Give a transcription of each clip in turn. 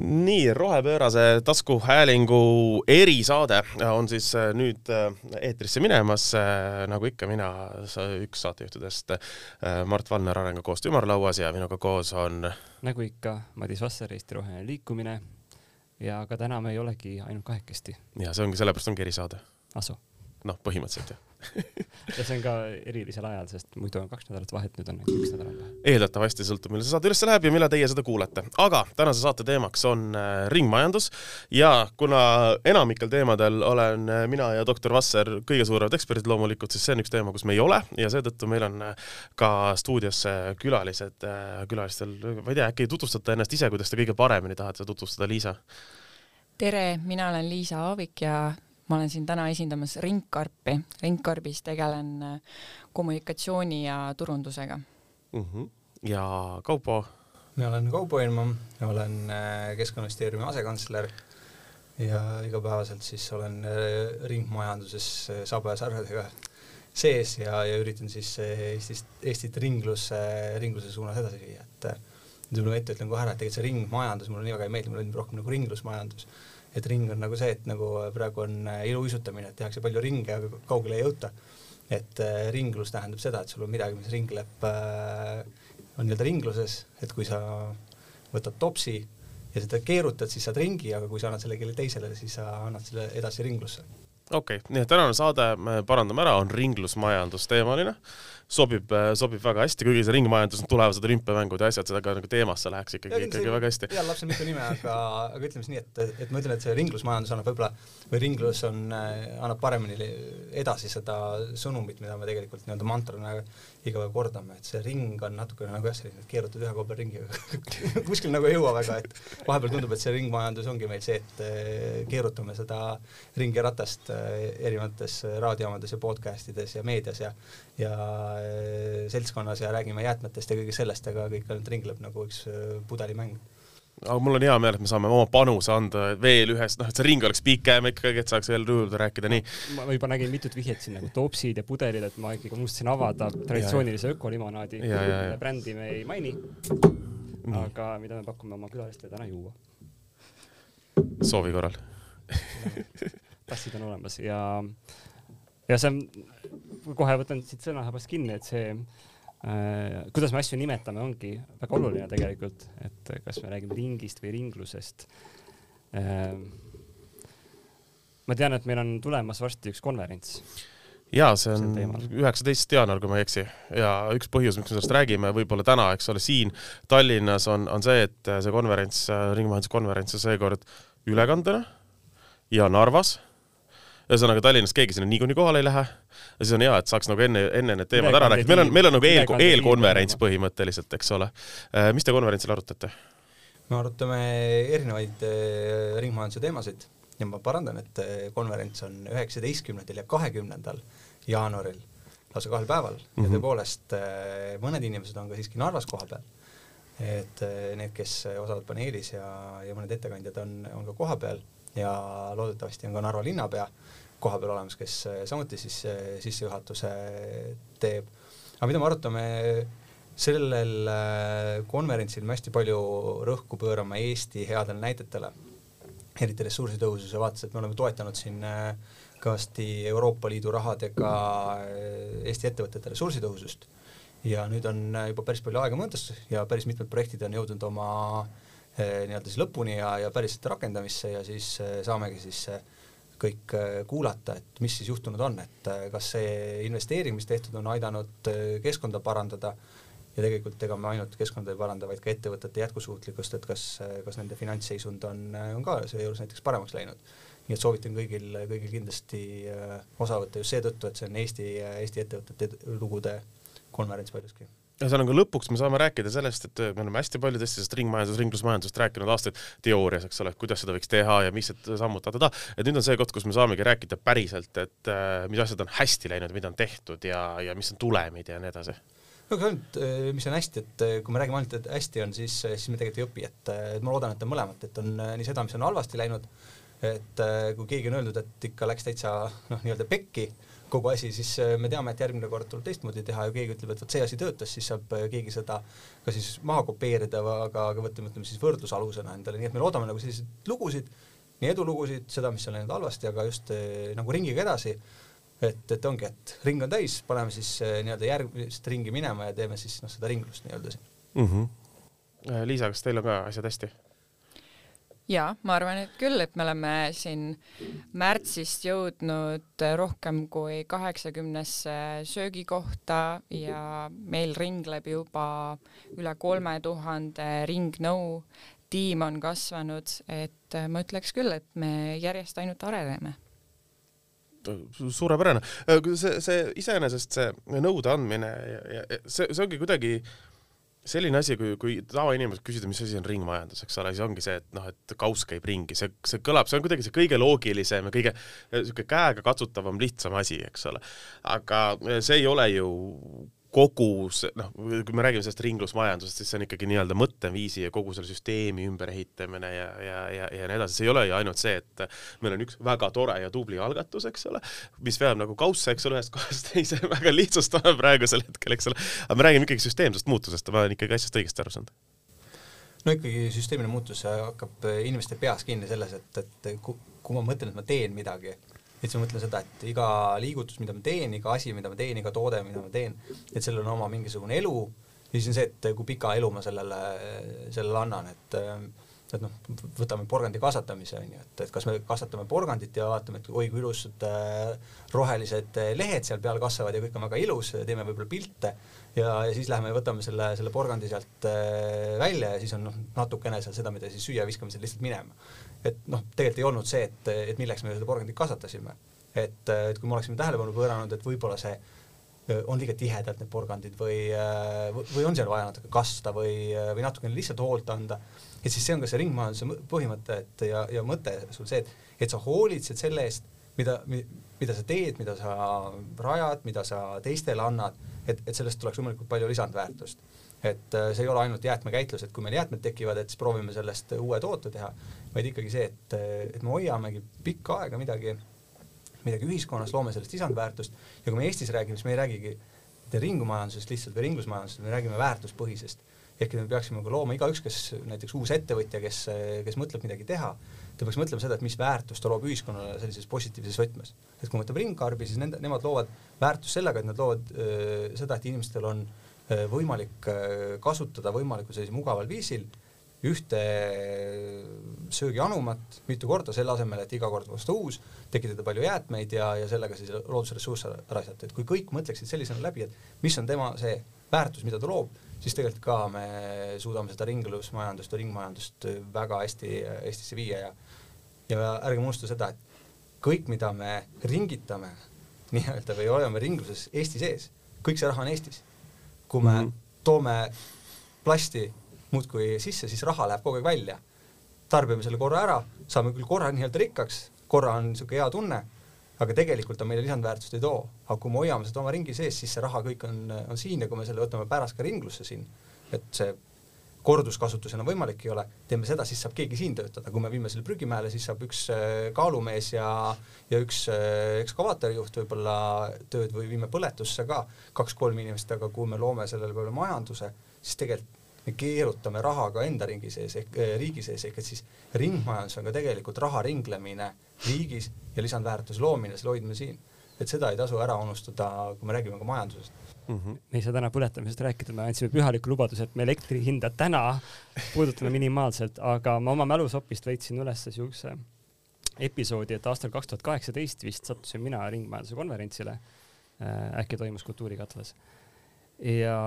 nii, rohepöörase taskuhäälingu erisaade on siis äh, nüüd äh, eetrisse minemas, äh, nagu ikka, mina, üks saatejuhtidest, Mart Valner Arengukoostöö ümarlauas ja minuga koos on nagu ikka, Madis Vasser, Eesti Roheline Liikumine ja ka täna me ei olegi ainult kahekesti. ja see ongi, sellepärast ongi erisaade. ah soo noh, põhimõtteliselt jah ja see on ka erilisel ajal, sest muidu on kaks nädalat vahet, nüüd on ainult üks nädal vahe. eeldatavasti sõltub, millal see saade üles läheb ja millal teie seda kuulete. aga tänase saate teemaks on äh, ringmajandus ja kuna enamikel teemadel olen äh, mina ja doktor Vasser kõige suuremad eksperdid loomulikult, siis see on üks teema, kus me ei ole ja seetõttu meil on äh, ka stuudiosse külalised, külalistel, ma ei tea, äkki tutvustate ennast ise, kuidas te kõige paremini tahate tutvustada, Liisa? tere, mina olen Liisa Aavik ja ma olen siin täna esindamas Ringkarpi. ringkarbis tegelen äh, kommunikatsiooni ja turundusega mm. -hmm. ja Kaupo? mina olen Kaupo Ilma, olen äh, Keskkonnaministeeriumi asekantsler ja igapäevaselt siis olen äh, ringmajanduses saba ja sarvedega sees ja, ja üritan siis Eestist, Eestit ringluse, ringluse suunas edasi viia, et nüüd ma ette ütlen kohe ära, et tegelikult see ringmajandus mulle nii väga ei meeldi, mulle meeldib rohkem nagu ringlusmajandus et ring on nagu see, et nagu praegu on äh, iluuisutamine, et tehakse palju ringe, aga kaugele ei jõuta. et äh, ringlus tähendab seda, et sul on midagi, mis ringleb äh,, on nii-öelda ringluses, et kui sa võtad topsi ja seda keerutad, siis saad ringi, aga kui sa annad selle kellelegi teisele, siis sa annad selle edasi ringlusse. okei okay., nii et tänane saade, me parandame ära, on ringlusmajandusteemaline sobib, äh, sobib väga hästi, kuigi see ringmajandus, tulevased olümpiamängud ja asjad, sellega nagu teemasse läheks ikkagi, ikkagi väga hästi. heal lapsel mitu nime, aga, aga ütleme siis nii, et, et ma ütlen, et see ringlusmajandus annab võib-olla või ringlus on, äh, annab paremini edasi seda sõnumit, mida me tegelikult nii-öelda mantrana iga päev kordame, et see ring on natukene nagu jah, selline, et keerutad ühe koha peal ringi kuskil nagu ei jõua väga, et vahepeal tundub, et see ringmajandus ongi meil see, et äh, keerutame seda ringi ratast erinevates raadiojaamades ja podcast ides ja meedias ja ja seltskonnas ja räägime jäätmetest ja kõigest sellest, aga kõik ainult ringleb nagu üks pudelimäng aga mul on hea meel, et me saame oma panuse anda veel ühest, noh, et see ring oleks pikem ikkagi, et saaks veel juurde rääkida, nii. ma juba nägin mitut vihjet siin nagu topsid ja pudelid, et ma ikkagi unustasin avada traditsioonilise ökolimonaadi. brändi me ei maini. aga mida me pakume oma külalistele täna juua. soovi korral tassid on olemas ja, ja see on, kohe võtan siit sõnasabast kinni, et see Äh, kuidas me asju nimetame, ongi väga oluline tegelikult, et kas me räägime ringist või ringlusest. Äh, ma tean, et meil on tulemas varsti üks konverents. ja see on üheksateist jaanuar, kui ma ei eksi, ja üks põhjus, miks me sellest räägime, võib-olla täna, eks ole, siin Tallinnas on, on see, et see konverents, ringmajanduskonverents on seekord ülekandena ja Narvas ühesõnaga Tallinnas keegi sinna niikuinii kohale ei lähe ja siis on hea, et saaks nagu enne, enne need teemad ära rääkida, meil on, meil on nagu eel, eelkonverents põhimõtteliselt, eks ole. Äh, mis te konverentsil arutate? me arutame erinevaid äh, ringmajanduse teemasid ja ma parandan, et äh, konverents on üheksateistkümnendal ja kahekümnendal jaanuaril, lausa kahel päeval mm -hmm. ja mhm. tõepoolest mõned inimesed on ka siiski Narvas kohapeal. et need, kes osalevad paneelis ja, ja mõned ettekandjad on, on ka kohapeal ja loodetavasti on ka Narva linnapea kohapeal olemas, kes eh, samuti siis eh, sissejuhatuse teeb. aga mida me arutame, sellel eh, konverentsil me hästi palju rõhku pöörame Eesti headele näidetele, eriti ressursitõhususe vaates, et me oleme toetanud siin kõvasti Euroopa Liidu rahadega Eesti ettevõtete ressursitõhusust ja nüüd on juba päris palju aega möödas ja päris mitmed projektid on jõudnud oma nii-öelda siis lõpuni ja, ja päriselt rakendamisse ja siis saamegi siis kõik äh, kuulata, et mis siis juhtunud on, et äh, kas see investeering, mis tehtud on, aidanud äh, keskkonda parandada ja tegelikult ega me ainult keskkonda ei paranda, vaid ka ettevõtete jätkusuutlikkust, et kas, kas nende finantsseisund on, on ka seejuures näiteks paremaks läinud. nii et soovitan kõigil, kõigil kindlasti osa võtta just seetõttu, et see on Eesti, Eesti ettevõtete lugude konverents paljuski ühesõnaga lõpuks me saame rääkida sellest, et me oleme hästi palju tõesti sellest ringmajandus, ringlusmajandusest rääkinud aastaid. Teoorias, eks ole, kuidas seda võiks teha ja mis need sammud ta-ta-ta, et nüüd on see koht, kus me saamegi rääkida päriselt, et äh, mis asjad on hästi läinud, mida on tehtud ja, ja mis on tulemid ja nii edasi. No aga ainult, äh, mis on hästi, et äh, kui me räägime ainult, et hästi on, siis, siis me tegelikult ei õpi, et, et ma loodan, et on mõlemat, et on nii seda, mis on halvasti läinud et äh, kui keegi on öeldud, et ikka läks täitsa noh, nii-öelda pekki kogu asi, siis äh, me teame, et järgmine kord tuleb teistmoodi teha ja keegi ütleb, et vot see asi töötas, siis saab äh, keegi seda ka siis maha kopeerida, aga, aga võtame, ütleme siis võrdlusalusena endale, nii et me loodame nagu selliseid lugusid, nii edulugusid, seda, mis on läinud halvasti, aga just nagu ringiga edasi et, et ongi, et ring on täis, paneme siis nii-öelda järgmist ringi minema ja teeme siis noh, seda ringlust nii-öelda siin mm. -hmm. Liisa, kas teil on ka asjad hästi? Jaa, ma arvan, et küll, et me oleme siin märtsist jõudnud rohkem kui kaheksakümnesse söögikohta ja meil ringleb juba üle kolme tuhande ringnõu. tiim on kasvanud, et ma ütleks küll, et me järjest ainult areneme suurepärane, see, see iseenesest see nõude andmine see, see ongi kuidagi äh, selline asi, kui, kui tavainimesed küsida, mis asi on ringmajandus, eks ole, siis ongi see, et noh, et kauss käib ringi, see, see kõlab, see on kuidagi see kõige loogilisem ja kõige niisugune käega katsutavam, lihtsam asi, eks ole. aga see ei ole ju kogu see, noh, kui me räägime sellest ringlusmajandusest, siis see on ikkagi nii-öelda mõtteviisi ja kogu selle süsteemi ümberehitamine ja, ja, ja, ja nii edasi, see ei ole ju ainult see, et meil on üks väga tore ja tubli algatus, eks ole, mis veab nagu kausse, eks ole, ühest kohast teise, väga lihtsustame praegusel hetkel, eks ole, aga me räägime ikkagi süsteemsest muutusest, ma olen ikkagi asjast õigesti aru saanud? No ikkagi süsteemne muutus hakkab inimeste peas kinni selles, et, et kui ma mõtlen, et ma teen midagi, et siis ma mõtlen seda, et iga liigutus, mida ma teen, iga asi, mida ma teen, iga toode, mida ma teen, et sellel on oma mingisugune elu. Ja siis on see, et kui pika elu ma sellele, sellele annan, et et noh, võtame porgandi kasvatamise on ju, et, et kas me kasvatame porgandit ja vaatame, et oi kui ilusad äh, rohelised lehed seal peal kasvavad ja kõik on väga ilus, teeme võib-olla pilte ja, ja siis läheme ja võtame selle, selle porgandi sealt äh, välja ja siis on noh, natukene seal seda, mida siis süüa, viskame selle lihtsalt minema et noh, tegelikult ei olnud see, et, et milleks me seda porgandit kasvatasime. et, et kui me oleksime tähelepanu pööranud, et võib-olla see on liiga tihedalt need porgandid või, või on seal vaja natuke kasta või, või natukene lihtsalt hoolt anda, et siis see on ka see ringmajanduse põhimõte, et ja, ja mõte sul see, et, et sa hoolitsed selle eest, mida, mida sa teed, mida sa rajad, mida sa teistele annad, et, et sellest tuleks võimalikult palju lisandväärtust et see ei ole ainult jäätmekäitlus, et kui meil jäätmed tekivad, et siis proovime sellest uue toote teha, vaid ikkagi see, et, et me hoiamegi pikka aega midagi, midagi ühiskonnas, loome sellest lisandväärtust ja kui me Eestis räägime, siis me ei räägigi mitte ringmajandusest lihtsalt või ringlusmajandusest, me räägime väärtuspõhisest. ehk et me peaksime ka looma igaüks, kes näiteks uus ettevõtja, kes, kes mõtleb midagi teha, ta peaks mõtlema seda, et mis väärtust ta loob ühiskonnale sellises positiivses võtmes. et kui me võtame ringkarbi, siis nende, nemad loovad väärtust sellega, et nad loovad öö, seda, et inimestel on öö, võimalik öö, kasutada võimalikult sellisel mugaval viisil ühte söögianumat mitu korda, selle asemel, et iga kord osta uus, tekitada palju jäätmeid ja, ja sellega siis loodusressursse raisata, et kui kõik mõtleksid sellisena läbi, et mis on tema see väärtus, mida ta loob, siis tegelikult ka me suudame seda ringlusmajandust või ringmajandust väga hästi Eestisse viia ja ja ärgem unusta seda, et kõik, mida me ringitame nii-öelda või oleme ringluses Eesti sees, kõik see raha on Eestis. Kui me mm -hmm. toome plasti muudkui sisse, siis raha läheb kogu aeg välja. tarbime selle korra ära, saame küll korra nii-öelda rikkaks, korra on niisugune hea tunne, aga tegelikult ta meile lisandväärtust ei too. aga kui me hoiame seda oma ringi sees, siis see raha kõik on, on siin ja kui me selle võtame pärast ka ringlusse siin, et see korduskasutusena võimalik ei ole, teeme seda, siis saab keegi siin töötada, kui me viime selle prügimäele, siis saab üks äh, kaalumees ja, ja üks äh, ekskavaatorijuht võib-olla tööd või viime põletusse ka kaks-kolm inimest, aga kui me loome sellele peale majanduse, siis tegelikult me keerutame raha ka enda ringi sees ehk äh, riigi sees ehk et siis ringmajandus on ka tegelikult raha ringlemine riigis ja lisandväärtuse loomine, selle hoidmine siin. Et seda ei tasu ära unustada, kui me räägime ka majandusest mm. -hmm. me ei saa täna põletamisest rääkida, me andsime pühaliku lubaduse, et me elektri hinda täna puudutame minimaalselt, aga ma oma mälusopist leidsin ülesse siukse episoodi, et aastal kaks tuhat kaheksateist vist sattusin mina ringmajanduse konverentsile äh,. äkki toimus Kultuurikatlas ja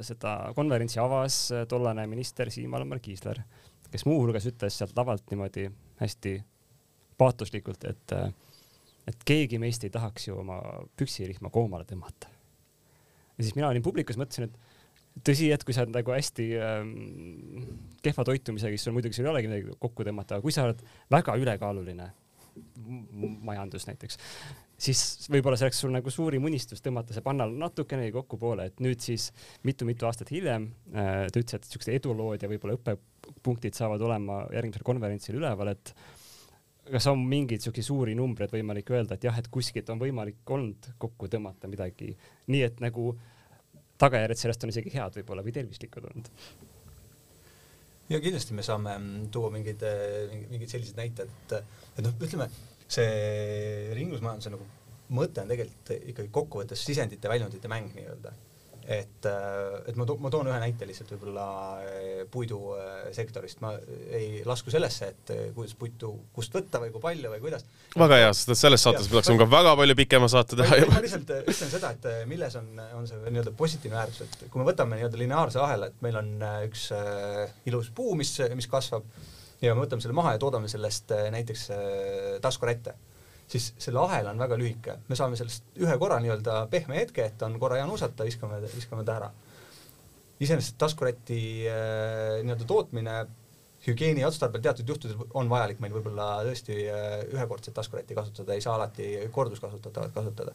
seda konverentsi avas tollane minister Siim-Valmar Kiisler, kes muuhulgas ütles sealt lavalt niimoodi hästi paatoslikult, et, et keegi meist ei tahaks ju oma püksirihma koomale tõmmata. ja siis mina olin publikus, mõtlesin, et tõsi, et kui sa oled nagu hästi ähm, kehva toitumisega, siis sul muidugi sul ei olegi midagi kokku tõmmata, aga kui sa oled väga ülekaaluline, majandus näiteks, siis võib-olla see oleks sul nagu suurim unistus tõmmata see pannal natukenegi kokku poole, et nüüd siis mitu-mitu aastat hiljem äh, ta ütles, et siuksed edulood ja võib-olla õppepunktid saavad olema järgmisel konverentsil üleval, et kas on mingeid siukseid suuri numbreid võimalik öelda, et jah, et kuskilt on võimalik olnud kokku tõmmata midagi nii, et nagu tagajärjed sellest on isegi head võib-olla või tervislikud olnud? ja kindlasti me saame tuua mingeid, mingeid selliseid näiteid, et, et noh, ütleme see ringlusmajanduse nagu mõte on tegelikult ikkagi kokkuvõttes sisendite väljundite mäng nii-öelda et, äh, et ma, to ma toon ühe näite lihtsalt võib-olla äh, puidusektorist, ma ei lasku sellesse, et äh, kuidas puitu, kust võtta või kui palju või kuidas. väga hea, sest et selles saates me tahaksime ka väga palju pikema saate teha. ma lihtsalt ütlen seda, et milles on, on see nii-öelda positiivne väärtus, et kui me võtame nii-öelda lineaarse ahela, et meil on üks äh, ilus puu, mis, mis kasvab ja me võtame selle maha ja toodame sellest äh, näiteks äh, taskurätte siis selle ahel on väga lühike, me saame sellest ühe korra nii-öelda pehme hetke, et on korra hea nuusata, viskame, viskame ta ära. iseenesest taskuräti äh, nii-öelda tootmine hügieeni otstarbel teatud juhtudel on vajalik meil võib-olla tõesti äh, ühekordset taskurätti kasutada, ei saa alati korduskasutatavat kasutada.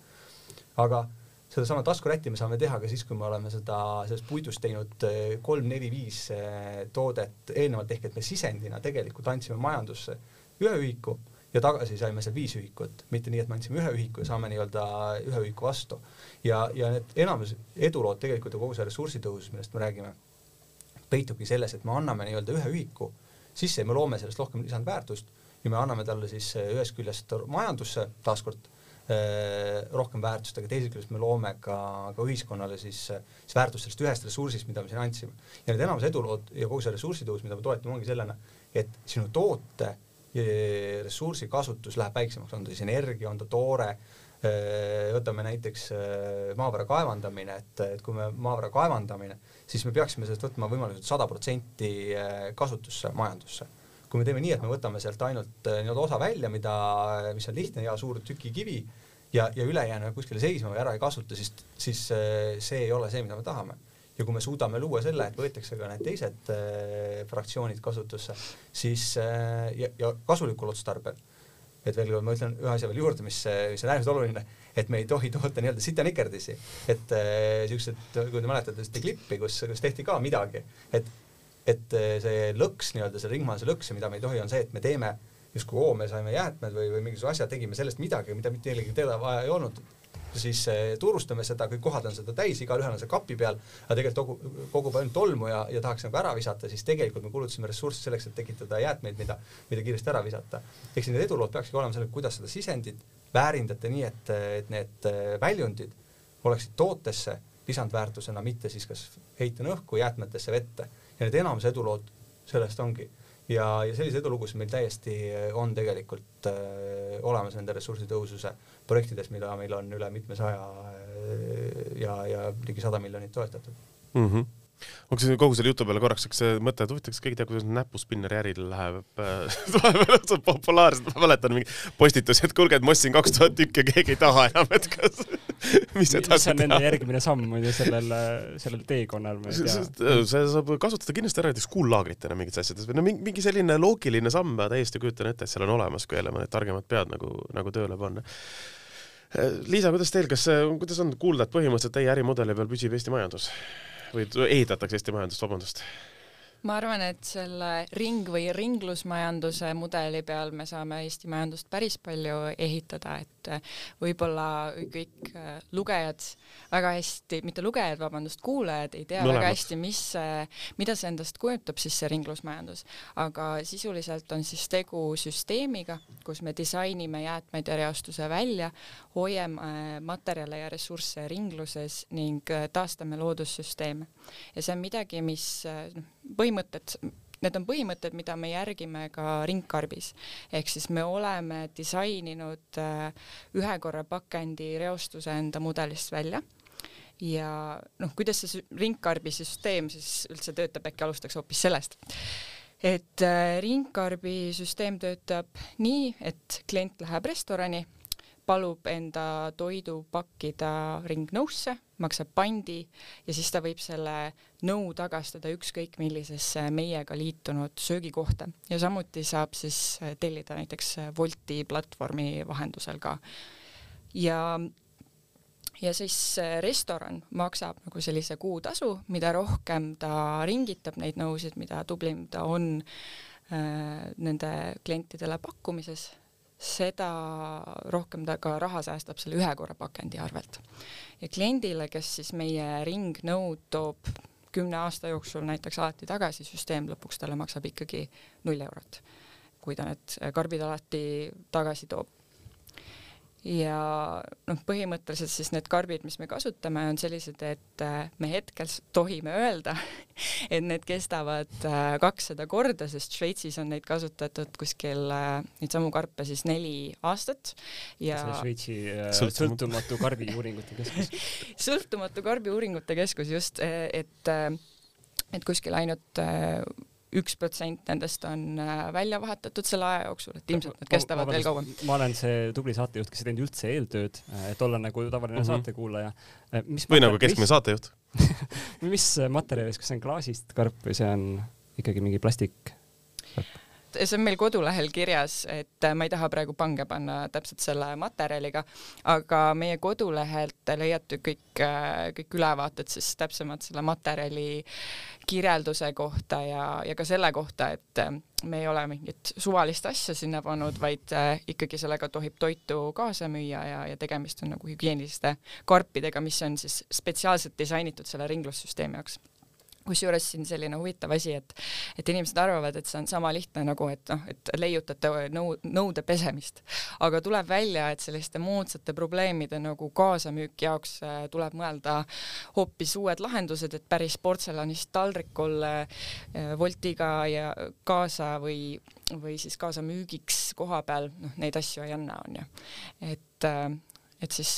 aga sedasama taskurätti me saame teha ka siis, kui me oleme seda, sellest puidust teinud äh, kolm, neli, viis äh, toodet eelnevalt, ehk et me sisendina tegelikult andsime majandusse ühe ühiku ja tagasi saime seal viis ühikut, mitte nii, et me andsime ühe ühiku ja saame nii-öelda ühe ühiku vastu. ja, ja need enamus edulood tegelikult ja kogu see ressursitõus, millest me räägime, peitubki selles, et me anname nii-öelda ühe ühiku sisse ja me loome sellest rohkem lisandväärtust ja me anname talle siis eh, ühest küljest majandusse taaskord eh, rohkem väärtust, aga teisest küljest me loome ka, ka ühiskonnale siis, eh, siis väärtust sellest ühest ressursist, mida me siin andsime. ja need enamus edulood ja kogu see ressursitõus, mida me toetame, ongi sellena, et sinu toote ressursi kasutus läheb väiksemaks, on ta siis energia, on ta toore, võtame näiteks maavara kaevandamine, et, et kui me maavara kaevandamine, siis me peaksime sellest võtma võimalikult sada protsenti kasutusse majandusse. kui me teeme nii, et me võtame sealt ainult nii-öelda osa välja, mida, mis on lihtne ja suur tükikivi ja, ja ülejäänu kuskile seisma või ära ei kasuta, siis, siis see ei ole see, mida me tahame ja kui me suudame luua selle, et võetakse ka need teised äh, fraktsioonid kasutusse, siis äh, ja, ja kasulikul otstarbel, et veel kord ma ütlen ühe asja veel juurde, mis, mis on äärmiselt oluline, et me ei tohi toota nii-öelda sitanikerdisi, et äh, siuksed, kui te mäletate seda klippi, kus, kus tehti ka midagi, et et äh, see lõks nii-öelda, see ringmajanduse lõks mida me ei tohi, on see, et me teeme justkui oo, me saime jäätmed või, või mingisuguse asja, tegime sellest midagi, mida mitte kellelgi teada vaja ei olnud siis eh, turustame seda, kõik kohad on seda täis, igalühel on see kapi peal, aga tegelikult kogub, kogub ainult tolmu ja, ja tahaks nagu ära visata, siis tegelikult me kulutasime ressurssi selleks, et tekitada jäätmeid, mida, mida kiiresti ära visata. siis need edulood peakski olema sellel, kuidas seda sisendit väärindate nii, et, et need eh, väljundid oleksid tootesse lisandväärtusena, mitte siis kas heitena õhku, jäätmetesse, vette. ja need enamus edulood sellest ongi ja, ja selliseid edulugusid meil täiesti on tegelikult äh, olemas nende ressursitõhususe projektides, mida meil on üle mitmesaja äh, ja, ja ligi sada miljonit toetatud mm. -hmm onko see kogu selle jutu peale korraks üks mõte, et huvitav, kas keegi teab, kuidas näpuspinneri äril läheb vahepeal on populaarsed, ma mäletan mingi postitusi, et kuulge, et ma ostsin kaks tuhat tükki ja keegi ei taha enam, et kas mis edasi teha? nende järgmine samm muidu sellel, sellel teekonnal, ma ei tea. see saab kasutada kindlasti ära näiteks kuullaagritena mingites asjades või no mingi, mingi selline loogiline samm, ma täiesti kujutan ette, et seal on olemas, kui jälle mõned targemad pead nagu, nagu tööle panna Liisa, kuidas teil, kas, kuidas on kuulda, et põhimõtteliselt teie ärimudeli peal püsib Eesti majandus või ehitatakse Eesti majandust, vabandust? Ma arvan, et selle ring- või ringlusmajanduse mudeli peal me saame Eesti majandust päris palju ehitada, et võib-olla kõik äh, lugejad väga hästi, mitte lugejad, vabandust, kuulajad ei tea Mõlemad. väga hästi, mis, mida see endast kujutab siis see ringlusmajandus, aga sisuliselt on siis tegu süsteemiga, kus me disainime jäätmeid ja reostuse välja, hoiame äh, materjale ja ressursse ringluses ning taastame loodussüsteeme. ja see on midagi, mis noh, põhimõtted, need on põhimõtted, mida me järgime ka ringkarbis. ehk siis me oleme disaininud äh, ühe korra pakendi reostuse enda mudelist välja ja noh, kuidas see ringkarbi süsteem siis üldse töötab, äkki alustaks hoopis sellest et äh, ringkarbi süsteem töötab nii, et klient läheb restorani, palub enda toidu pakkida ringnõusse, maksab pandi ja siis ta võib selle nõu tagastada ükskõik millisesse meiega liitunud söögikohta ja samuti saab siis tellida näiteks Wolti platvormi vahendusel ka. ja ja siis restoran maksab nagu sellise kuutasu, mida rohkem ta ringitab neid nõusid, mida tublim ta on äh, nende klientidele pakkumises, seda rohkem ta ka raha säästab selle ühe korra pakendi arvelt. ja kliendile, kes siis meie ringnõud toob kümne aasta jooksul näiteks alati tagasi, süsteem lõpuks talle maksab ikkagi null eurot, kui ta need karbid alati tagasi toob ja noh, põhimõtteliselt siis need karbid, mis me kasutame, on sellised, et äh, me hetkel tohime öelda, et need kestavad äh, kakssada korda, sest Šveitsis on neid kasutatud kuskil äh, neid samu karpe siis neli aastat ja Šveitsi sõltumatu. karbiuuringute keskus. Sõltumatu karbiuuringute keskus just, et et kuskil ainult üks protsent nendest on äh, välja vahetatud selle aja jooksul, et ilmselt nad kestavad veel kauem. ma olen see tubli saatejuht, kes ei teinud üldse eeltööd, äh, et olla nagu tavaline mm -hmm. saatekuulaja. Äh, või nagu keskmine saatejuht mis materjalist, kas see on klaasist karp või see on ikkagi mingi plastik? See on meil kodulehel kirjas, et ma ei taha praegu pange panna täpselt selle materjaliga, aga meie kodulehelt leiate kõik, kõik ülevaated siis täpsemalt selle materjali kirjelduse kohta ja, ja ka selle kohta, et me ei ole mingit suvalist asja sinna pannud, vaid ikkagi sellega tohib toitu kaasa müüa ja, ja tegemist on nagu hügieeniliste karpidega, mis on siis spetsiaalselt disainitud selle ringlussüsteemi jaoks kusjuures siin selline huvitav asi, et, et inimesed arvavad, et see on sama lihtne nagu, et noh, et leiutate nõu, nõude pesemist, aga tuleb välja, et selliste moodsate probleemide nagu kaasamüüki jaoks äh, tuleb mõelda hoopis uued lahendused, et päris portselanist taldrikul äh, voltiga ja kaasa või, või siis kaasamüügiks koha peal, noh, neid asju ei anna, onju. et, äh, et siis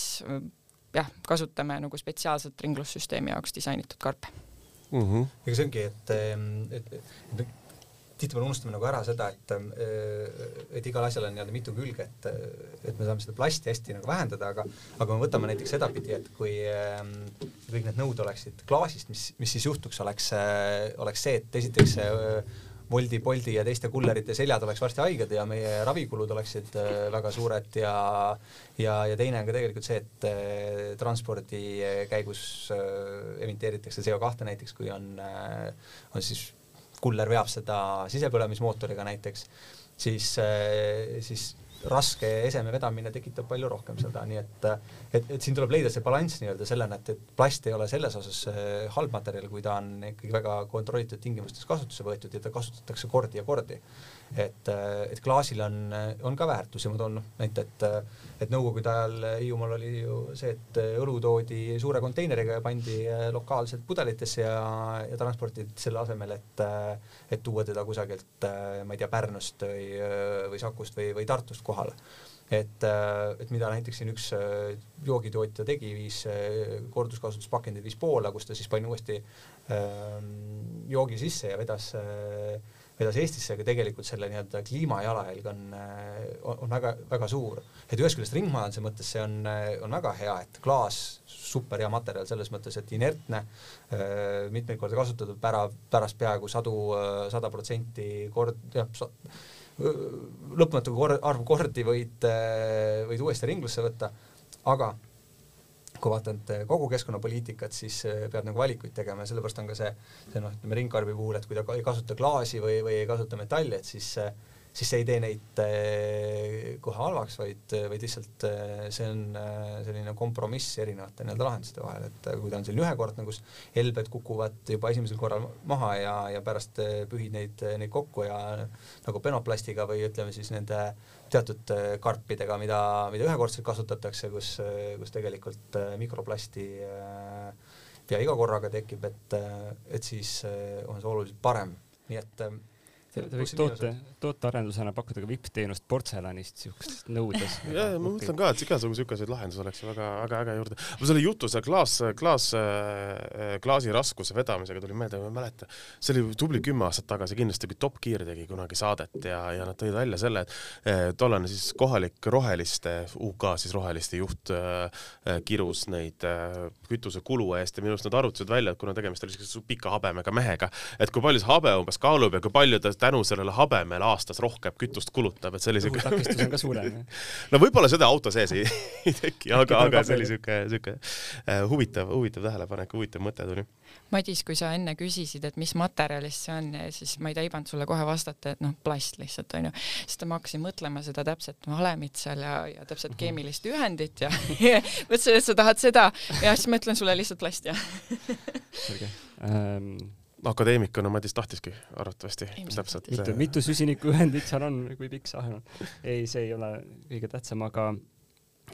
jah, kasutame nagu spetsiaalselt ringlussüsteemi jaoks disainitud karpe mm. -hmm. ega see ongi, et, et, et, et tihtipeale unustame nagu ära seda, et, et igal asjal on nii-öelda mitu külge, et, et me saame seda plasti hästi nagu vähendada, aga, aga me võtame näiteks sedapidi, et kui kõik need nõud oleksid klaasist, mis, mis siis juhtuks, oleks, oleks see, et esiteks Woldi, Boldi ja teiste kullerite seljad oleks varsti haiged ja meie ravikulud oleksid äh, väga suured ja ja, ja teine on ka tegelikult see, et äh, transpordi käigus äh, emiteeritakse CO2 näiteks, kui on, on siis kuller veab seda sisepõlemismootoriga näiteks, siis, siis raske eseme vedamine tekitab palju rohkem seda, nii et, et, et siin tuleb leida see balanss nii-öelda sellena, et, et plast ei ole selles osas äh, halb materjal, kui ta on ikkagi väga kontrollitud tingimustes kasutusse võetud ja ta kasutatakse kordi ja kordi et, et klaasil on, on ka väärtus ja ma toon noh näite, et, et nõukogude ajal Hiiumaal oli ju see, et õlu toodi suure konteineriga ja pandi lokaalselt pudelitesse ja, ja transportiti selle asemel, et, et tuua teda kusagilt, ma ei tea, Pärnust või, või Sakust või, või Tartust kohale. et, et mida näiteks siin üks joogitootja tegi, viis korduskasutuspakendid viis Poola, kus ta siis pani uuesti ähm, joogi sisse ja vedas äh, vedas Eestisse, aga tegelikult selle nii-öelda kliimajalajälg on, on, on väga, väga suur. et ühest küljest ringmajanduse mõttes see on, on väga hea, et klaas, super hea materjal selles mõttes, et inertne, mitmeid kordi kasutatud, pära, pärast peaaegu sadu, sada protsenti kord, jah, lõpmatu kor-, arv kordi võid, võid uuesti ringlusse võtta, aga kui vaatad kogu keskkonnapoliitikat, siis äh, peab nagu valikuid tegema ja sellepärast on ka see, see noh, ütleme ringkarbi puhul, et kui ta ei kasuta klaasi või, või ei kasuta metalli, et siis äh, siis see ei tee neid äh, kohe halvaks, vaid, vaid lihtsalt äh, see on selline kompromiss erinevate nii-öelda lahenduste vahel, et kui ta on selline ühekordne, kus helbed kukuvad juba esimesel korral maha ja, ja pärast pühid neid, neid kokku ja nagu penoplastiga või ütleme siis nende teatud karpidega, mida, mida ühekordselt kasutatakse, kus, kus tegelikult mikroplasti pea iga korraga tekib, et, et siis on see oluliselt parem, nii et Te võiks toote, tootearendusena pakkuda ka vipp-teenust portselanist siukses nõudes. ja, ja ma mõtlen ka, et igasugu siukeseid lahendusi oleks ju väga, väga äge juurde. mul selle jutu see klaas, klaas, äh, klaasi raskuse vedamisega tuli meelde, ma ei mäleta, see oli tubli kümme aastat tagasi kindlasti, kui Top Gear tegi kunagi saadet ja, ja nad tõid välja selle, et tollane siis kohalik roheliste, UK siis roheliste juht äh, äh, kirus neid äh, kütusekulu eest ja minu arust nad arvutasid välja, et kuna tegemist oli siukese pika habemega mehega, et kui palju see habe umbes kaalub ja kui palju ta tänu sellele habemele aastas rohkem kütust kulutab, et see oli siuke takistus on ka suurem. no võib-olla seda auto sees ei, ei teki, aga, aga see oli siuke, siuke uh, huvitav, huvitav tähelepanek, huvitav mõte tuli. Madis, kui sa enne küsisid, et mis materjalist see on, siis ma ei taibanud sulle kohe vastata, et noh, plast lihtsalt onju, sest ma hakkasin mõtlema seda täpset valemit seal ja, ja täpset mhm. keemilist ühendit ja mõtlesin, et sa tahad seda ja siis ma ütlen sulle lihtsalt plast ja selge um akadeemikuna Madis tahtiski arvatavasti täpselt. mitu, mitu süsinikuühendit seal on, kui pikk see ahel on? ei, see ei ole kõige tähtsam, aga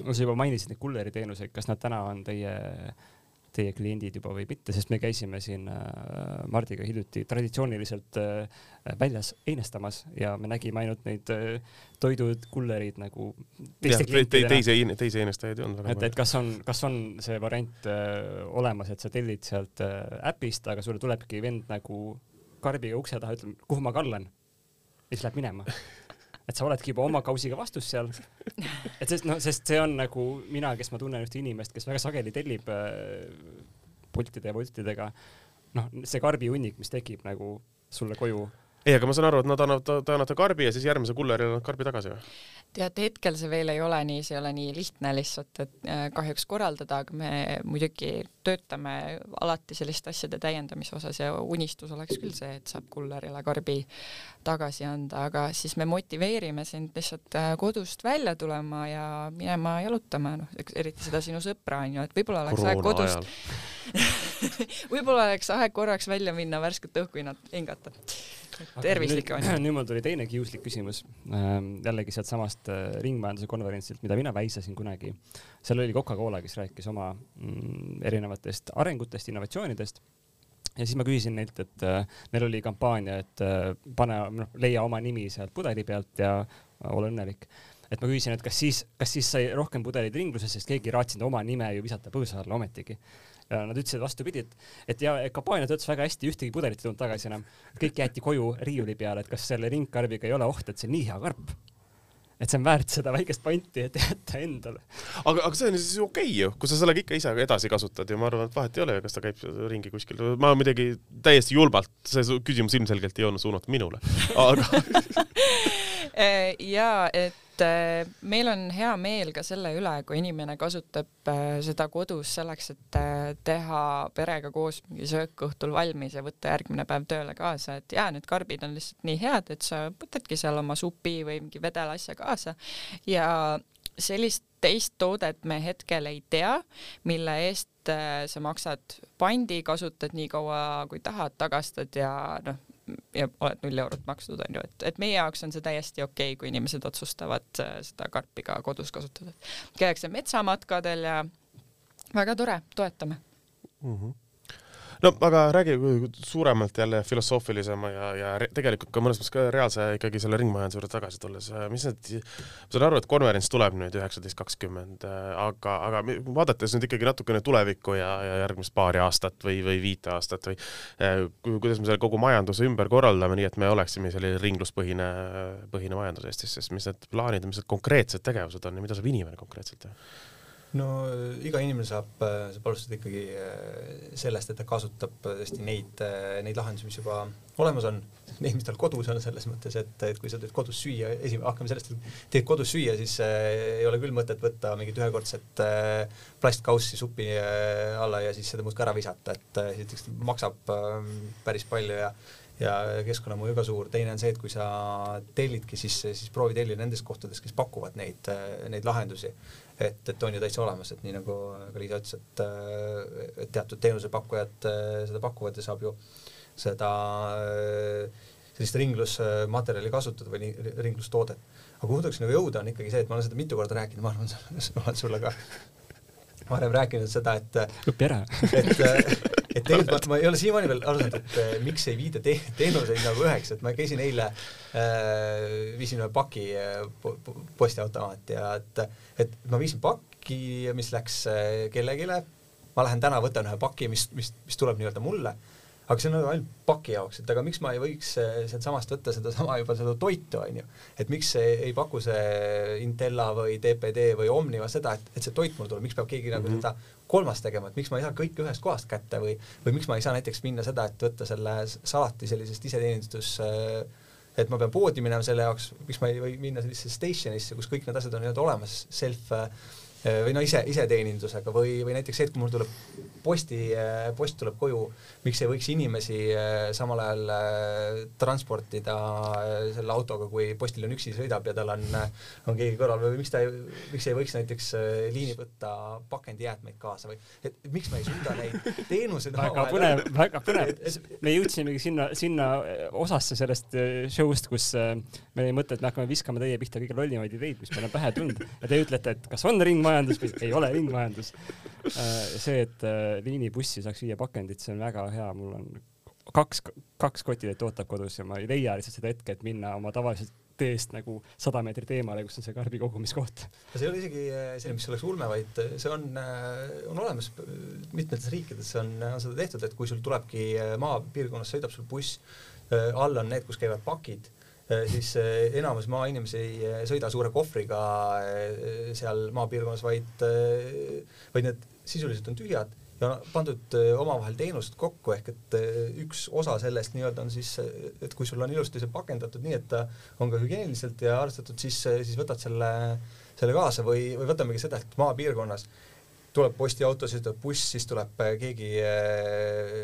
sa juba mainisid neid kulleri teenuseid, kas nad täna on teie äh, teie kliendid juba või mitte, sest me käisime siin äh, Mardiga hiljuti traditsiooniliselt äh, väljas einestamas ja me nägime ainult neid äh, toidud, kullerid nagu teiste klientidena. teise, teisi einestajaid ei olnud. et, et kas on, kas on see variant olemas, et sa tellid sealt äpist, aga sulle tulebki vend nagu karbiga ukse taha, ütleb, kuhu ma kallan? ja siis läheb minema et sa oledki juba oma kausiga vastus seal. et sest noh, sest see on nagu mina, kes ma tunnen ühte inimest, kes väga sageli tellib äh, pultide ja voltidega. noh, see karbihunnik, mis tekib nagu sulle koju ei, aga ma saan aru, et nad annavad, te annate karbi ja siis järgmise kullerile annavad karbi tagasi või? tead, hetkel see veel ei ole nii, see ei ole nii lihtne lihtsalt, et äh, kahjuks korraldada, aga me muidugi töötame alati selliste asjade täiendamise osas ja unistus oleks küll see, et saab kullerile karbi tagasi anda, aga siis me motiveerime sind lihtsalt äh, kodust välja tulema ja minema jalutama, noh, eriti seda sinu sõpra onju, et võib-olla oleks aeg kodust võib-olla oleks aeg korraks välja minna, värsket õhku hingata tervislik on. nüüd mul tuli teine kiuslik küsimus ähm,, jällegi sealtsamast äh, ringmajanduse konverentsilt, mida mina väisasin kunagi. seal oli Coca-Cola, kes rääkis oma mm, erinevatest arengutest, innovatsioonidest ja siis ma küsisin neilt, et äh, neil oli kampaania, et äh, pane, noh, leia oma nimi sealt pudeli pealt ja äh, ole õnnelik. et ma küsisin, et kas siis, kas siis sai rohkem pudeleid ringluses, sest keegi ei raatsinud oma nime ju visata põõsa alla ometigi ja nad ütlesid vastupidi, et, et ja kampaania töötas väga hästi, ühtegi pudelit ei tulnud tagasi enam. kõik jäeti koju riiuli peale, et kas selle ringkarbiga ei ole oht, et see on nii hea karp et see on väärt seda väikest panti, et jätta endale. aga, aga see on siis okei okay ju, kui sa sellega ikka ise edasi kasutad ja ma arvan, et vahet ei ole ju, kas ta käib ringi kuskil. ma muidugi täiesti julmalt, see küsimus ilmselgelt ei olnud suunatud minule, aga ja et et äh, meil on hea meel ka selle üle, kui inimene kasutab äh, seda kodus selleks, et teha perega koos mingi söök õhtul valmis ja võtta järgmine päev tööle kaasa, et jaa, need karbid on lihtsalt nii head, et sa võtadki seal oma supi või mingi vedelasja kaasa. Ja sellist teist toodet me hetkel ei tea, mille eest sa maksad pandi, kasutad nii kaua kui tahad, tagastad ja noh, ja oled null eurot maksnud, on ju, et, et meie jaoks on see täiesti okei okay,, kui inimesed otsustavad äh, seda karpi ka kodus kasutada. käiakse metsamatkadel ja väga tore, toetame mm. -hmm no aga räägi suuremalt jälle filosoofilisema ja, ja tegelikult ka mõnes mõttes ka reaalse ikkagi selle ringmajanduse juurde tagasi tulles, mis need, ma saan aru, et konverents tuleb nüüd üheksateist kakskümmend, aga, aga vaadates nüüd ikkagi natukene tulevikku ja, ja järgmist paari aastat või, või viite aastat või eh, kuidas me selle kogu majanduse ümber korraldame, nii et me oleksime selline ringluspõhine, põhine majandus Eestis, siis mis need plaanid ja mis need konkreetsed tegevused on ja mida saab inimene konkreetselt teha? No iga inimene saab, saab alustada ikkagi äh, sellest, et ta kasutab tõesti neid, äh, neid lahendusi, mis juba olemas on, neid, mis tal kodus on, selles mõttes, et, et kui sa teed kodus süüa, esimene, hakkame sellest, et teed kodus süüa, siis äh, ei ole küll mõtet võtta mingit ühekordset äh, plastkaussi supi äh, alla ja siis seda muudkui ära visata, et äh, esiteks maksab äh, päris palju ja ja keskkonnamõju ka suur. teine on see, et kui sa tellidki, siis, siis proovi tellida nendest kohtadest, kes pakuvad neid, neid lahendusi et, et on ju täitsa olemas, et nii nagu ka Liisa ütles, et, et teatud teenusepakkujad äh, seda pakuvad ja saab ju seda äh, sellist ringlusmaterjali kasutada või ringlustoodet. aga kuhu tahaks nagu jõuda, on ikkagi see, et ma olen seda mitu korda rääkinud, ma arvan, ma olen sulle ka varem rääkinud seda, et õpi ära. et et tegelikult ma, ma ei ole siiamaani veel aru saanud, et äh, miks ei viida te teenuseid nagu üheks, et ma käisin eile äh,, viisin ühe paki äh, po postiautomaati ja et, et ma viisin paki, mis läks kellelegi, ma lähen täna võtan ühe paki, mis, mis, mis tuleb nii-öelda mulle aga see on nagu ainult paki jaoks, et aga miks ma ei võiks äh, sealtsamast võtta sedasama juba seda toitu, onju. et miks ei, ei paku see Intella või DPD või Omniva seda, et, et see toit mul tuleb, miks peab keegi mm -hmm. nagu seda kolmast tegema, et miks ma ei saa kõike ühest kohast kätte või, või miks ma ei saa näiteks minna seda, et võtta selle salati sellisest iseteenistus äh, et ma pean poodi minema selle jaoks, miks ma ei või minna sellisesse station'isse, kus kõik need asjad on nii-öelda olemas, self või no ise, iseteenindusega või, või näiteks see, et kui mul tuleb posti, post tuleb koju, miks ei võiks inimesi samal ajal transportida selle autoga, kui postiljon üksi sõidab ja tal on, on keegi kõrval või miks ta ei, miks ei võiks näiteks liini võtta pakendijäätmeid kaasa või et miks me ei suuda neid teenuseid väga põnev, väga põnev. me jõudsimegi sinna, sinna osasse sellest show'st, kus me mõtleme, et me hakkame viskama teie pihta kõige lollimaid ideid, mis meile on pähe tulnud ja te ütlete, et kas on ringmajandus ringmajandus või ei ole ringmajandus. Äh, see, et äh, liinibussi saaks viia pakendit, see on väga hea, mul on kaks, kaks kotitäit ootab kodus ja ma ei leia lihtsalt seda hetke, et minna oma tavalisest teest nagu sada meetrit eemale, kus on see karbi kogumiskoht. see ei ole isegi äh, selline, mis oleks ulme, vaid see on, on olemas mitmetes riikides on, on seda tehtud, et kui sul tulebki maapiirkonnas, sõidab sul buss, all on need, kus käivad pakid siis äh, enamus maainimesi ei äh, sõida suure kohvriga seal maapiirkonnas, vaid, vaid need sisuliselt on tühjad ja pandud omavahel teenused kokku, ehk et üks osa sellest nii-öelda on siis, et kui sul on ilusti see pakendatud nii, et ta on ka hügieeniliselt ja arvestatud, siis, siis võtad selle, selle kaasa või, või võtamegi seda, et maapiirkonnas tuleb postiauto, siis tuleb buss, siis tuleb äh, keegi äh,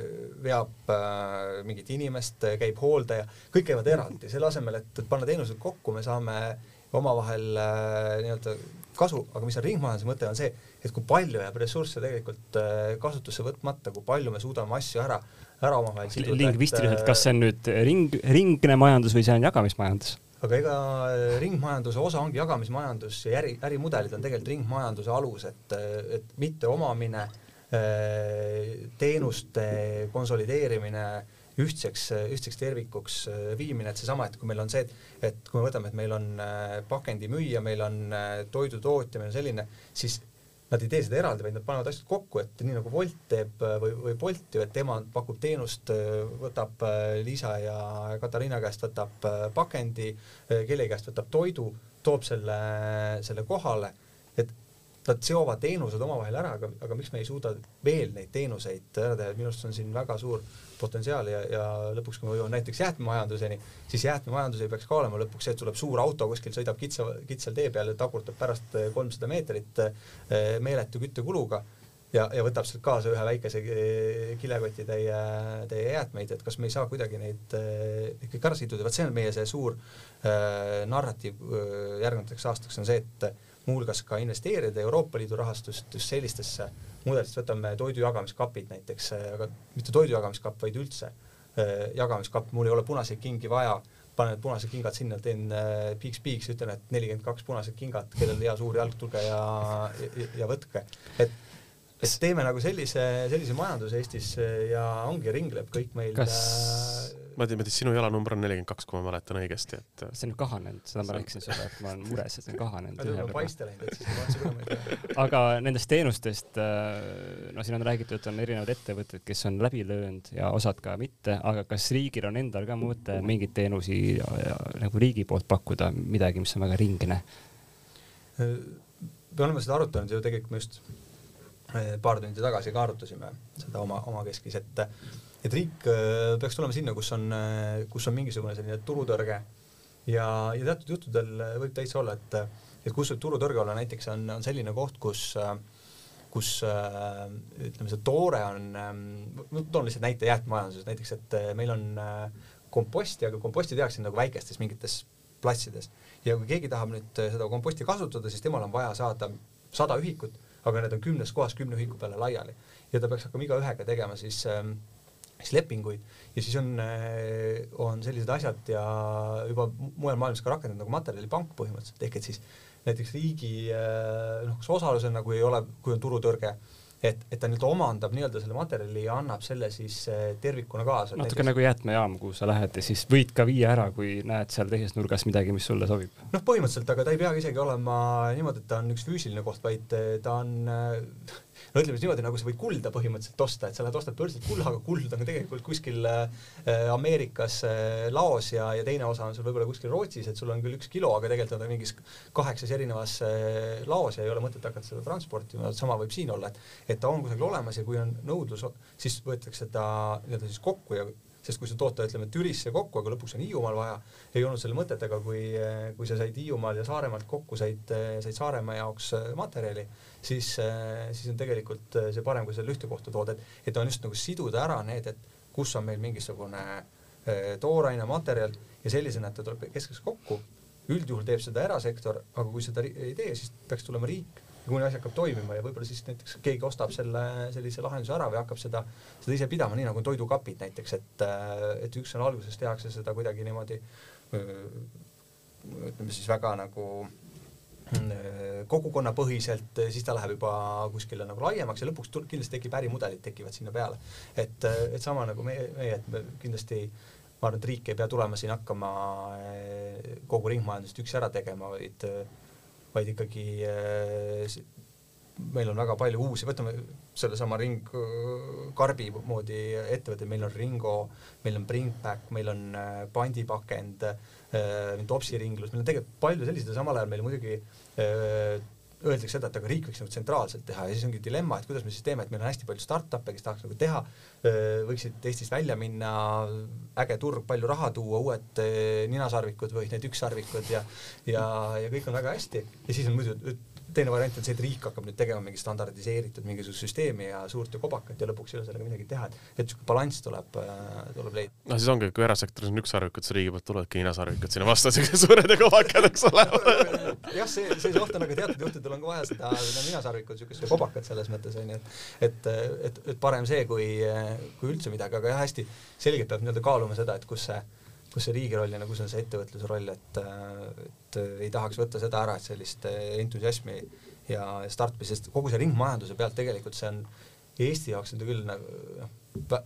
veab äh, mingit inimest, käib hooldaja, kõik käivad eraldi, selle asemel, et, et panna teenused kokku, me saame omavahel nii-öelda kasu, aga mis on ringmajanduse mõte, on see, et kui palju jääb ressursse tegelikult kasutusse võtmata, kui palju me suudame asju ära, ära omavahel siduda. lingvistiliselt, kas see on nüüd ring, ringne majandus või see on jagamismajandus? Aga ega äh, ringmajanduse osa ongi jagamismajandus ja äri, ärimudelid on tegelikult ringmajanduse alus, et, äh, et mitte omamine, äh, teenuste konsolideerimine, ühtseks, ühtseks tervikuks viimine, et seesama, et kui meil on see, et, et kui me võtame, et meil on pakendimüüja, meil on toidutootja, meil on selline, siis nad ei tee seda eraldi, vaid nad panevad asjad kokku, et nii nagu Wolt teeb äh, või, või Bolt ju, et tema pakub teenust, äh, võtab äh, Liisa ja Katariina käest võtab pakendi, kellegi käest võtab toidu, toob selle, selle kohale, et nad seovad teenused omavahel ära, aga, aga miks me ei suuda veel neid teenuseid ära teha, minu arust on siin väga suur potentsiaali ja, ja lõpuks, kui me jõuame näiteks jäätmemajanduseni, siis jäätmemajandus ei peaks ka olema lõpuks see, et tuleb suur auto kuskil, sõidab kitsa, kitsal tee peal ja tagurtab pärast kolmsada meetrit eh, meeletu küttekuluga ja, ja võtab sealt kaasa ühe väikese eh, kilekotitäie, täie jäätmeid, et kas me ei saa kuidagi neid eh, ikkagi ära siduda, vot see on meie see suur äh, narratiiv äh, järgnevateks aastaks on see, et muuhulgas ka investeerida Euroopa Liidu rahastust just sellistesse mudelist, võtame toidu jagamiskapid näiteks, aga mitte toidu jagamiskapp, vaid üldse äh, jagamiskapp, mul ei ole punaseid kingi vaja, panen punased kingad sinna, teen äh, piiks-piiks, ütlen, et nelikümmend kaks punased kingad, kellel hea suur jalg, tulge ja, ja, ja võtke. et, et teeme nagu sellise, sellise majanduse Eestis ja ongi, ringleb kõik meil kas äh, ma tean, et sinu jalanumber on nelikümmend kaks, kui ma mäletan õigesti, et. see on kahanenud, seda ma rääkisin sulle, et ma olen mures, et see on kahanenud. ühe võrra. aga nendest teenustest, äh, no siin on räägitud, on erinevad ettevõtted, kes on läbi löönud ja osad ka mitte, aga kas riigil on endal ka mõte mingeid teenusi nagu riigi poolt pakkuda, midagi, mis on väga ringne? me oleme seda arutanud ju tegelikult me just äh, paar tundi tagasi ka arutasime seda oma, omakeskis, et et riik äh, peaks tulema sinna, kus on, äh, kus on mingisugune selline turutõrge ja, ja teatud juhtudel võib täitsa olla, et, et kus võib turutõrge olla, näiteks on, on selline koht, kus kus ütleme, see toore on, toon lihtsalt näite jäätmemajanduses, näiteks et meil on komposti, aga komposti tehakse nagu väikestes mingites platsides ja kui keegi tahab nüüd seda komposti kasutada, siis temal on vaja saada sada ühikut, aga need on kümnes kohas kümne ühiku peale laiali. Ja ta peaks hakkama igaühega tegema siis äh, siis lepinguid. Ja siis on, äh, on sellised asjad ja juba mujal maailmas ka rakendatud nagu materjalipank põhimõtteliselt, ehk et siis näiteks riigi äh, noh, kas osalusel nagu ei ole, kui on turutõrge, et, et ta nüüd omandab nii-öelda selle materjali ja annab selle siis äh, tervikuna kaasa. natuke nagu jäätmejaam, kuhu sa lähed ja siis võid ka viia ära, kui näed seal teises nurgas midagi, mis sulle sobib. noh, põhimõtteliselt, aga ta ei peagi isegi olema niimoodi, et ta on üks füüsiline koht, vaid ta on no ütleme siis niimoodi, nagu sa võid kulda põhimõtteliselt osta, et sa lähed ostad börsilt kulla, aga kuld on tegelikult kuskil äh, Ameerikas äh, laos ja, ja teine osa on sul võib-olla kuskil Rootsis, et sul on küll üks kilo, aga tegelikult on ta mingis kaheksas erinevas äh, laos ja ei ole mõtet hakata seda transportima, sama võib siin olla, et et ta on kusagil olemas ja kui on nõudlus, siis võetakse ta nii-öelda siis kokku ja sest kui sa toota, ütleme Türisse kokku, aga lõpuks on Hiiumaal vaja, ei olnud selle mõtet, aga kui, kui sa said Hiiumaal ja Saaremaalt kokku, said, said Saaremaa jaoks materjali, siis, siis on tegelikult see parem, kui selle ühte kohta tood, et, et on just nagu siduda ära need, et kus on meil mingisugune tooraine, materjal ja sellisena, et ta tuleb keskseks kokku. üldjuhul teeb seda erasektor, aga kui seda ei tee, siis peaks tulema riik ja kuni asi hakkab toimima ja võib-olla siis näiteks keegi ostab selle sellise lahenduse ära või hakkab seda, seda ise pidama, nii nagu on toidukapid näiteks, et, et ükskord alguses tehakse seda kuidagi niimoodi ütleme siis väga nagu kogukonnapõhiselt, siis ta läheb juba kuskile nagu laiemaks ja lõpuks kindlasti tekib ärimudelid tekivad sinna peale. et, et sama nagu meie, meie, et me kindlasti ma arvan, et riik ei pea tulema siin hakkama kogu ringmajandust üksi ära tegema, vaid vaid ikkagi äh, meil on väga palju uusi, võtame sellesama ring karbi moodi ettevõtteid, meil on Ringo, meil on Bringback, meil on äh, pandipakend, äh, Topsi ringlus, meil on tegelikult palju selliseid ja samal ajal meil muidugi öeldakse seda, et aga riik võiks nagu tsentraalselt teha ja siis ongi dilemma, et kuidas me siis teeme, et meil on hästi palju startup'e, kes tahaks nagu teha, võiksid Eestist välja minna, äge turg, palju raha tuua, uued ninasarvikud või need ükssarvikud ja ja, ja kõik on väga hästi. Ja siis on muidu teine variant on see, et riik hakkab nüüd tegema mingi standardiseeritud mingisugust süsteemi ja suurt ja kobakat ja lõpuks ei ole sellega midagi teha, et, et sihuke balanss tuleb, äh, tuleb leida. no siis ongi, kui erasektoris on ükssarvikud, siis riigi poolt tulevadki hinasarvikud sinna vastu, siuksed suured ja kobakad, eks ole. jah, see, see oht on, aga teatud juhtudel on ka vaja seda, seda ninasarvikut, siukest kobakat selles mõttes onju, et, et, et, et parem see, kui, kui üldse midagi, aga jah, hästi selgelt peab nii-öelda kaaluma seda, et kus see kus see riigi roll ja kus on see ettevõtluse roll, et, et ei tahaks võtta seda ära, et sellist entusiasmi ja startpi, sest kogu see ringmajanduse pealt tegelikult see on Eesti jaoks on ta küll nagu noh,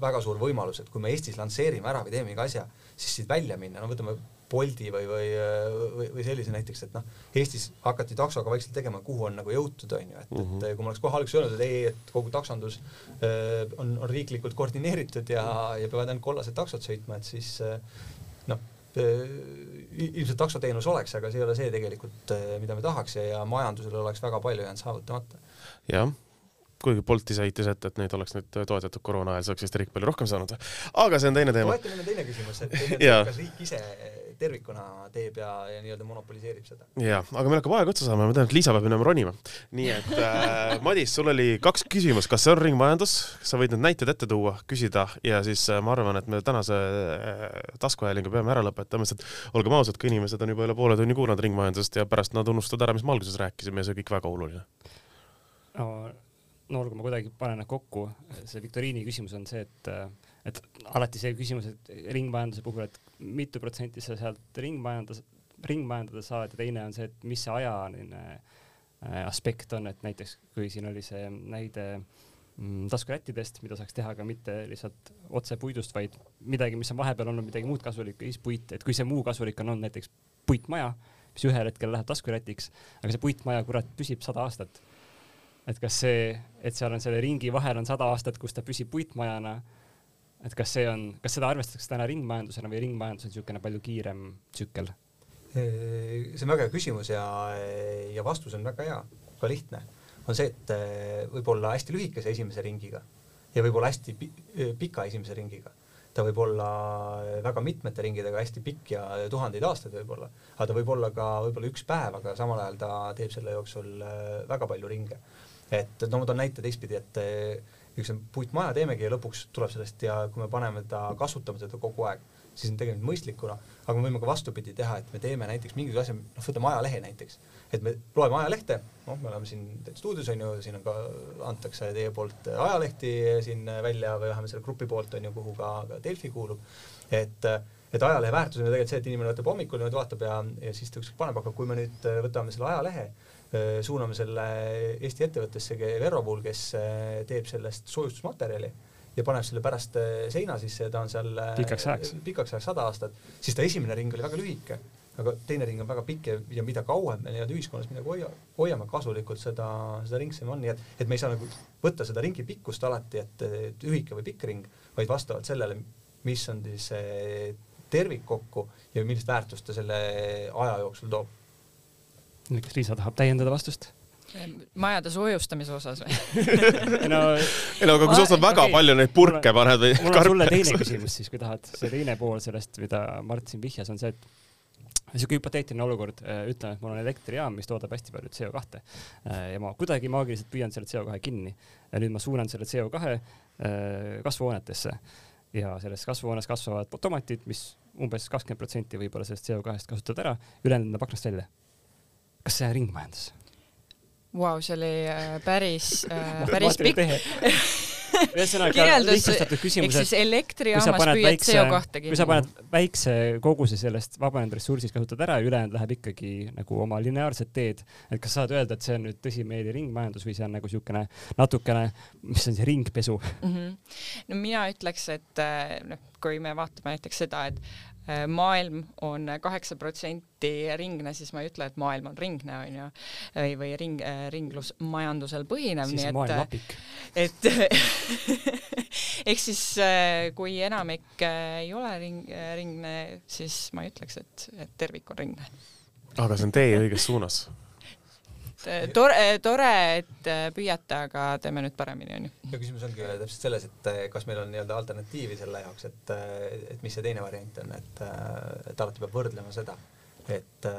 väga suur võimalus, et kui me Eestis lansseerime ära või teeme mingi asja, siis siit välja minna, no võtame Bolti või, või, või, või sellise näiteks, et noh, Eestis hakati taksoga vaikselt tegema, kuhu on nagu jõutud, on ju, et mm, -hmm. et mhm. kui ma oleks kohe alguses öelnud, et ei, et kogu taksondus äh, on, on riiklikult koordineeritud ja, ja peavad ainult kollased taksod sõitma, et siis äh, noh, ilmselt taksoteenus oleks, aga see ei ole see tegelikult, mida me tahaks ja, ja majandusel oleks väga palju jäänud saavutamata. jah, kuigi Bolt ise heitis ette, et neid oleks nüüd toetatud koroona ajal, siis oleks Eesti riik palju rohkem saanud. aga see on teine teema. toetamine on teine küsimus, et kas riik ise tervikuna teeb ja, ja nii-öelda monopoliseerib seda. ja, aga meil hakkab aeg otsa saama, ma tean, et Liisa peab minema ronima. nii et äh, Madis, sul oli kaks küsimust, kas see on ringmajandus, sa võid need näited ette tuua, küsida ja siis äh, ma arvan, et me tänase äh, taskuhäälingu peame ära lõpetama, sest olgem ausad, ka inimesed on juba üle poole tunni kuulanud ringmajandusest ja pärast nad unustavad ära, mis me alguses rääkisime ja see kõik väga oluline no no kui ma kuidagi panen need kokku, see viktoriini küsimus on see, et, et alati see küsimus, et ringmajanduse puhul, et mitu protsenti sa sealt ringmajandas, ringmajandada saad ja teine on see, et mis see ajaline äh, aspekt on, et näiteks kui siin oli see näide mm, taskurättidest, mida saaks teha ka mitte lihtsalt otse puidust, vaid midagi, mis on vahepeal olnud midagi muud kasulikku siis puit, et kui see muu kasulik on olnud näiteks puitmaja, mis ühel hetkel läheb taskurätiks, aga see puitmaja, kurat, püsib sada aastat et kas see, et seal on selle ringi vahel on sada aastat, kus ta püsib puitmajana, et kas see on, kas seda arvestatakse täna ringmajandusena või ringmajandus on niisugune palju kiirem tsükkel? see on väga hea küsimus ja, ja vastus on väga hea, ka lihtne. on see, et võib-olla hästi lühikese esimese ringiga ja võib-olla hästi pika esimese ringiga ta võib olla väga mitmete ringidega hästi pikk ja tuhandeid aastaid võib-olla, aga ta võib olla ka võib-olla üks päev, aga samal ajal ta teeb selle jooksul väga palju ringe et no ma toon näite teistpidi, et üks on puitmaja teemegi ja lõpuks tuleb sellest ja kui me paneme ta, kasutame seda kogu aeg, siis on tegelikult mõistlikuna, aga me võime ka vastupidi teha, et me teeme näiteks mingisuguse asja, noh, võtame ajalehe näiteks, et me loeme ajalehte, noh, me oleme siin stuudios on ju, siin on ka, antakse teie poolt ajalehti siin välja või vähemalt selle grupi poolt on ju, kuhu ka, ka Delfi kuulub, et et ajalehe väärtus on ju tegelikult see, et inimene võtab hommikul niimoodi vaatab ja, ja siis ta ükskord paneb, aga kui me nüüd võtame selle ajalehe suuname selle Eesti ettevõttesse Verropool, kes äh, teeb sellest soojustusmaterjali ja paneb selle pärast seina sisse ja ta on seal pikaks ajaks, pikaks ajaks sada aastat, siis ta esimene ring oli väga lühike, aga teine ring on väga pikk ja, ja mida kauem me nii-öelda ühiskonnas midagi hoia, hoiame kasulikult, seda, seda ringsem on, nii et, et me ei saa nagu võtta seda ringi pikkust alati, et, et lühike või pikk ring, vaid vastavalt sellele, mis on siis tervik kokku ja millist väärtust ta selle aja jooksul toob kas Liisa tahab täiendada vastust? majade soojustamise osas või no, ei no aga kui sa ostad väga okay. palju neid purke mulle, paned või mul on sulle teine küsimus siis, kui tahad. see teine pool sellest, mida Mart siin vihjas, on see, et niisugune hüpoteetiline olukord, äh, ütleme, et mul on elektrijaam, mis toodab hästi palju CO2 äh, ja ma kuidagi maagiliselt püüan selle CO2 kinni ja nüüd ma suunan selle CO2 äh, kasvuhoonetesse ja selles kasvuhoones kasvavad tomatid, mis umbes kakskümmend protsenti võib-olla sellest CO2-st kasutavad ära, ülejäänud läheb aknast välja. Kas see on ringmajandus? Vau, see oli päris, päris pikk ühesõnaga lihtsustatud küsimus, et elektrijaamas püüad CO2 kinni. kui sa paned väikse koguse sellest vabanenud ressursist kasutad ära ja ülejäänud läheb ikkagi nagu oma lineaarset teed, et kas saad öelda, et see on nüüd tõsimeeli ringmajandus või see on nagu niisugune natukene, mis on see ringpesu mm? -hmm. no mina ütleks, et noh, kui me vaatame näiteks seda, et Äh, maailm on kaheksa protsenti ringne, siis ma ei ütle, et maailm on ringne, onju, või, või ring, äh, ringlusmajandusel põhinev, nii et, et ehk siis kui enamik ei ole ring, ringne, siis ma ei ütleks, et, et tervik on ringne. aga see on tee õiges suunas et eh, tore, eh, tore, et eh, püüate, aga teeme nüüd paremini, onju. ja küsimus ongi täpselt selles, et kas meil on nii-öelda alternatiivi selle jaoks, et, et mis see teine variant on, et, et alati peab võrdlema seda, et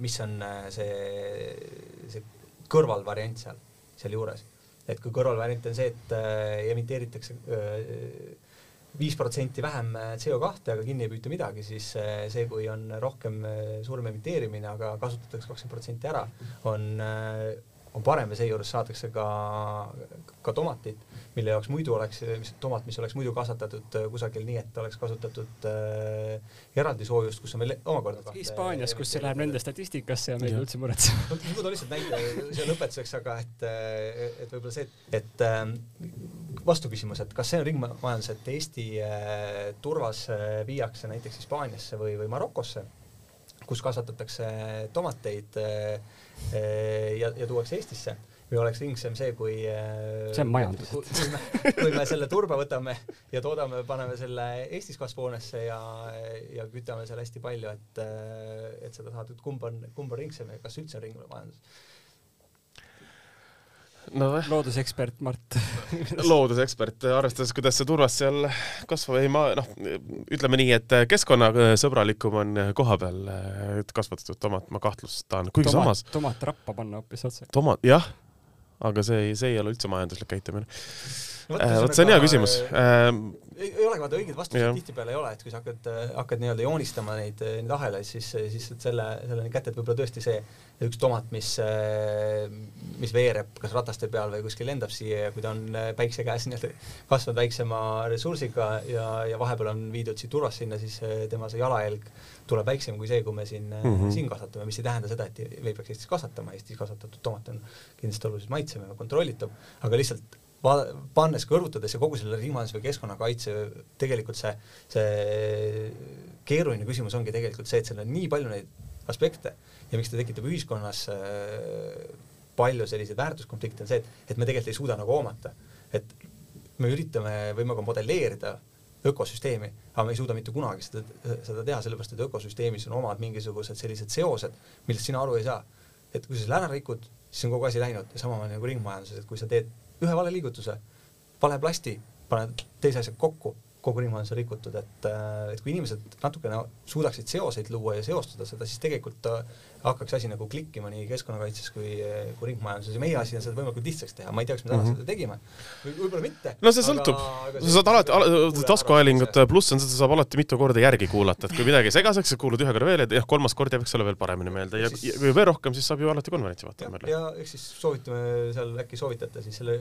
mis on see, see kõrvalvariant seal, sealjuures. et kui kõrvalvariant on see, et emiteeritakse viis protsenti vähem äh, CO2, aga kinni ei püüta midagi, siis äh, see, kui on rohkem äh, suurem emiteerimine, aga kasutatakse kakskümmend protsenti ära, on, on parem ja seejuures saadakse ka, ka tomatit, mille jaoks muidu oleks, mis tomat, mis oleks muidu kasvatatud kusagil nii, et oleks kasutatud äh, eraldi soojust, kus on veel omakorda Hispaanias, kus see läheb nende statistikasse ja meil üldse muretsema. no ma toon lihtsalt näite siia lõpetuseks, aga et, et võib-olla see, et, et vastuküsimus, et kas see on ringmajandus, et Eesti äh, turvas äh, viiakse näiteks Hispaaniasse või, või Marokosse, kus kasvatatakse tomateid äh, ja, ja tuuakse Eestisse või oleks ringsem see, kui see on majandus. kui me, selle turba võtame ja toodame, paneme selle Eestis kasvuhoonesse ja, ja kütame seal hästi palju, et, et seda saadud, kumb on, kumb on ringsem ja kas üldse on ringmajandus no loodusekspert Mart. Loodusekspert, arvestades, kuidas see turvas seal kasvab, ei ma noh, ütleme nii, et keskkonnasõbralikum on kohapeal kasvatatud tomat, ma kahtlustan, kuigi tomat, samas tomat rappa panna hoopis otse. tomat, jah, aga see ei, see ei ole üldse majanduslik käitumine no,. vot see on hea küsimus äh, ei, ei olegi vaata õigeid vastuseid tihtipeale ei ole, et kui sa hakkad, hakkad nii-öelda joonistama neid, neid ahelaid, siis, siis selle, selleni kätte, et võib-olla tõesti see üks tomat, mis, mis veereb kas rataste peal või kuskil lendab siia ja kui ta on päikse käes nii-öelda kasvanud väiksema ressursiga ja, ja vahepeal on viidud siit turvast sinna, siis tema see jalajälg tuleb väiksem kui see, kui me siin mm, -hmm. siin kasvatame, mis ei tähenda seda, et me ei peaks Eestis kasvatama, Eestis kasvatatud tomat on kindlasti oluliselt maitsem ja kontrollitav, aga lihtsalt pannes, kõrvutades ja kogu selle ringmajanduse või keskkonnakaitse, tegelikult see, see keeruline küsimus ongi tegelikult see, et seal on nii palju neid aspekte ja miks ta tekitab ühiskonnas äh, palju selliseid väärtuskonflikte, on see, et, et me tegelikult ei suuda nagu hoomata. et me üritame, võime ka modelleerida ökosüsteemi, aga me ei suuda mitte kunagi seda, seda teha, sellepärast et ökosüsteemis on omad mingisugused sellised seosed, millest sina aru ei saa. et kui sa selle ära rikud, siis on kogu asi läinud samamoodi nagu ringmajanduses, et kui sa teed ühe vale liigutuse, vale plasti, paned teise asja kokku, kogu ringmajandus on rikutud, et, et kui inimesed natukene suudaksid seoseid luua ja seostada seda, siis tegelikult hakkaks asi nagu klikkima nii keskkonnakaitses kui, kui ringmajanduses ja meie asi on seda võimalikult lihtsaks teha, ma ei tea, kas me täna mm -hmm. seda tegime v, võib-olla mitte. no see sõltub, sa saad alati al, taskuhäälingut pluss on seda, saab alati mitu korda järgi kuulata, et kui midagi segaseks, sa kuulad ühe korra veel ja jah, kolmas kord jääb, eks ole, veel paremini meelde ja, ja kui veel rohkem, siis saab ju alati konverentsi vaatama. ja, ja eks siis soovitame seal, äkki soovitate siis selle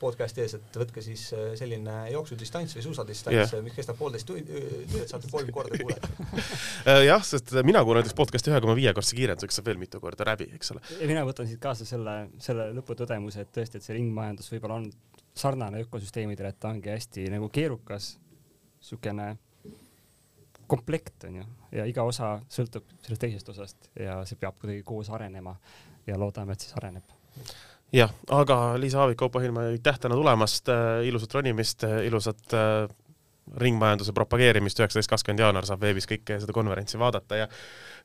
podcast'i ees, et võtke siis äh, selline jooksudistants või suusadistants yeah., mis kestab poolteist tundi, et saate kolm korda kuulata jah, sest mina kuulan näiteks podcast'i ühe koma viie kordse kiirendusega mõeldakse veel mitu korda läbi, eks ole. ja mina võtan siit kaasa selle, selle lõputõdemuse, et tõesti, et see ringmajandus võib-olla on sarnane ökosüsteemidele, et ta ongi hästi nagu keerukas, niisugune komplekt on ju, ja iga osa sõltub sellest teisest osast ja see peab kuidagi koos arenema ja loodame, et siis areneb jah, aga Liisa Aavik, Kaupo Hiilma, aitäh täna tulemast äh,, ilusat ronimist äh,, ilusat äh, ringmajanduse propageerimist, üheksateist, kakskümmend jaanuar saab veebis kõike seda konverentsi vaadata ja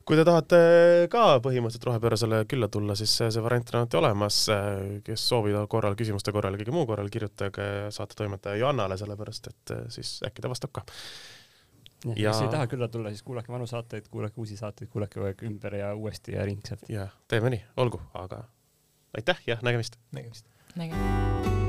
kui te tahate ka põhimõtteliselt rohepöörasele külla tulla, siis see variant on alati olemas, kes soovivad korral, küsimuste korral ja kõige muu korral, kirjutage saatetoimetaja Johannale, sellepärast et siis äkki ta vastab ka ja, ja kes ei taha külla tulla, siis kuulake vanu saateid, kuulake uusi saateid, kuulake kogu aeg ümber ja uuesti ja ringselt. jah, teeme nii, olgu, aga aitäh ja nägemist! nägemist! nägemist!